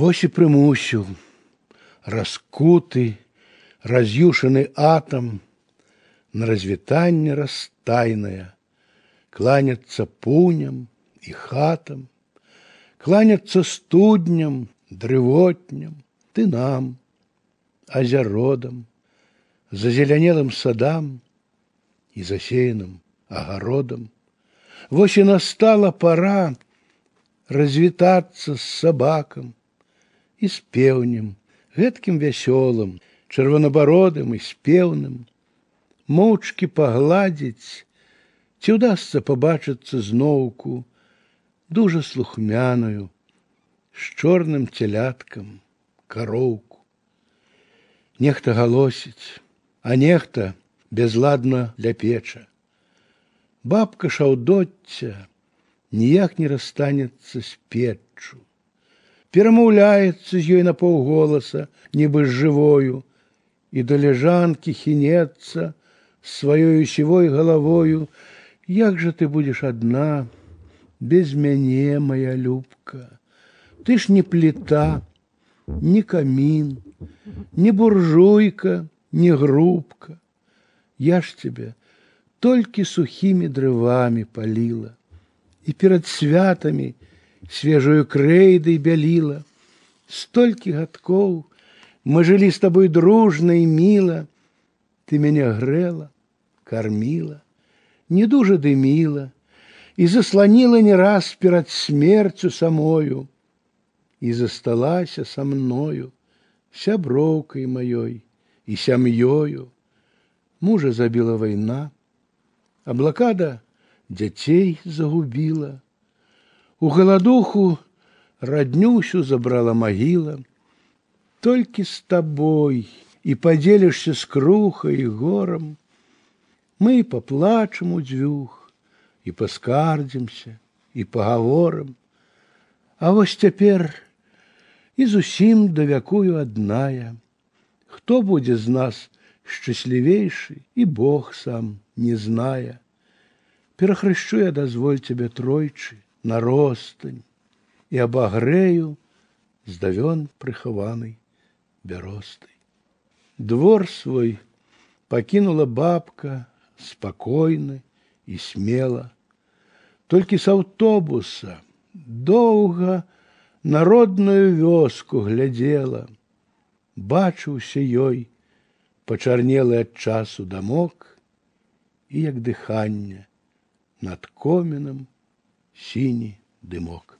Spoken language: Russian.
Вось і прымусіў раскуты, раз'юшаны атам на развітанне растайнае, кланяцца пуням і хатам, кланяцца студням, дрывотням, ты нам, азяродам, зазелянелым садам і засеянным агародам. Вось і настала пора развітацца з сабакам і з пеўнем, гэткім вясёлым, чырванабародым і спеўным, моўчкі пагладзіць, ці ўдасца пабачыцца зноўку дужа слухмяную, з чорным цяляткам кароўку. Нехта галосіць, а нехта безладна ляпеча. Бабка шаўдоцця ніяк не расстанецца з печчу перамаўляецца з ёй на паўголаса, нібы з жывою, і да ляжанкі хінецца сваёю сівой галавою, як жа ты будзеш адна, без мяне, моя любка, Ты ж не пліта, не камін, не буржуйка, не грубка. Я ж тебе толькі сухімі дрывамі паліла, і перад святамі, свежую крэйдай бяліла. Столькі гадкоў мы жылі з табой дружна і міла, Ты мяне грэла, карміла, не дужа дыміла і засланіла не раз перад смерцю самою і засталася са мною сяброўкай маёй і сям'ёю. Мужа забіла вайна, а блакада дзяцей загубіла, у галадуху роднюсю забрала могила. Только с тобой и поделишься с крухой и гором. Мы и поплачем у дзвюх, и поскардзімся, и поговорим. А вось цяпер і зусім да вякую адная. Хто будзе з нас шчаслівейшы, і Бог сам не зная. Перахрышчу я дазволь тебе тройчы, на ростань і абагрэю здавён прыхаванай бяростай. Двор свой пакінула бабка спакойна і смела. Толькі з аўтобуса доўга народную вёску глядзела, бачыўся ёй пачарнелы ад часу дамок і як дыханне над комінам синий дымок.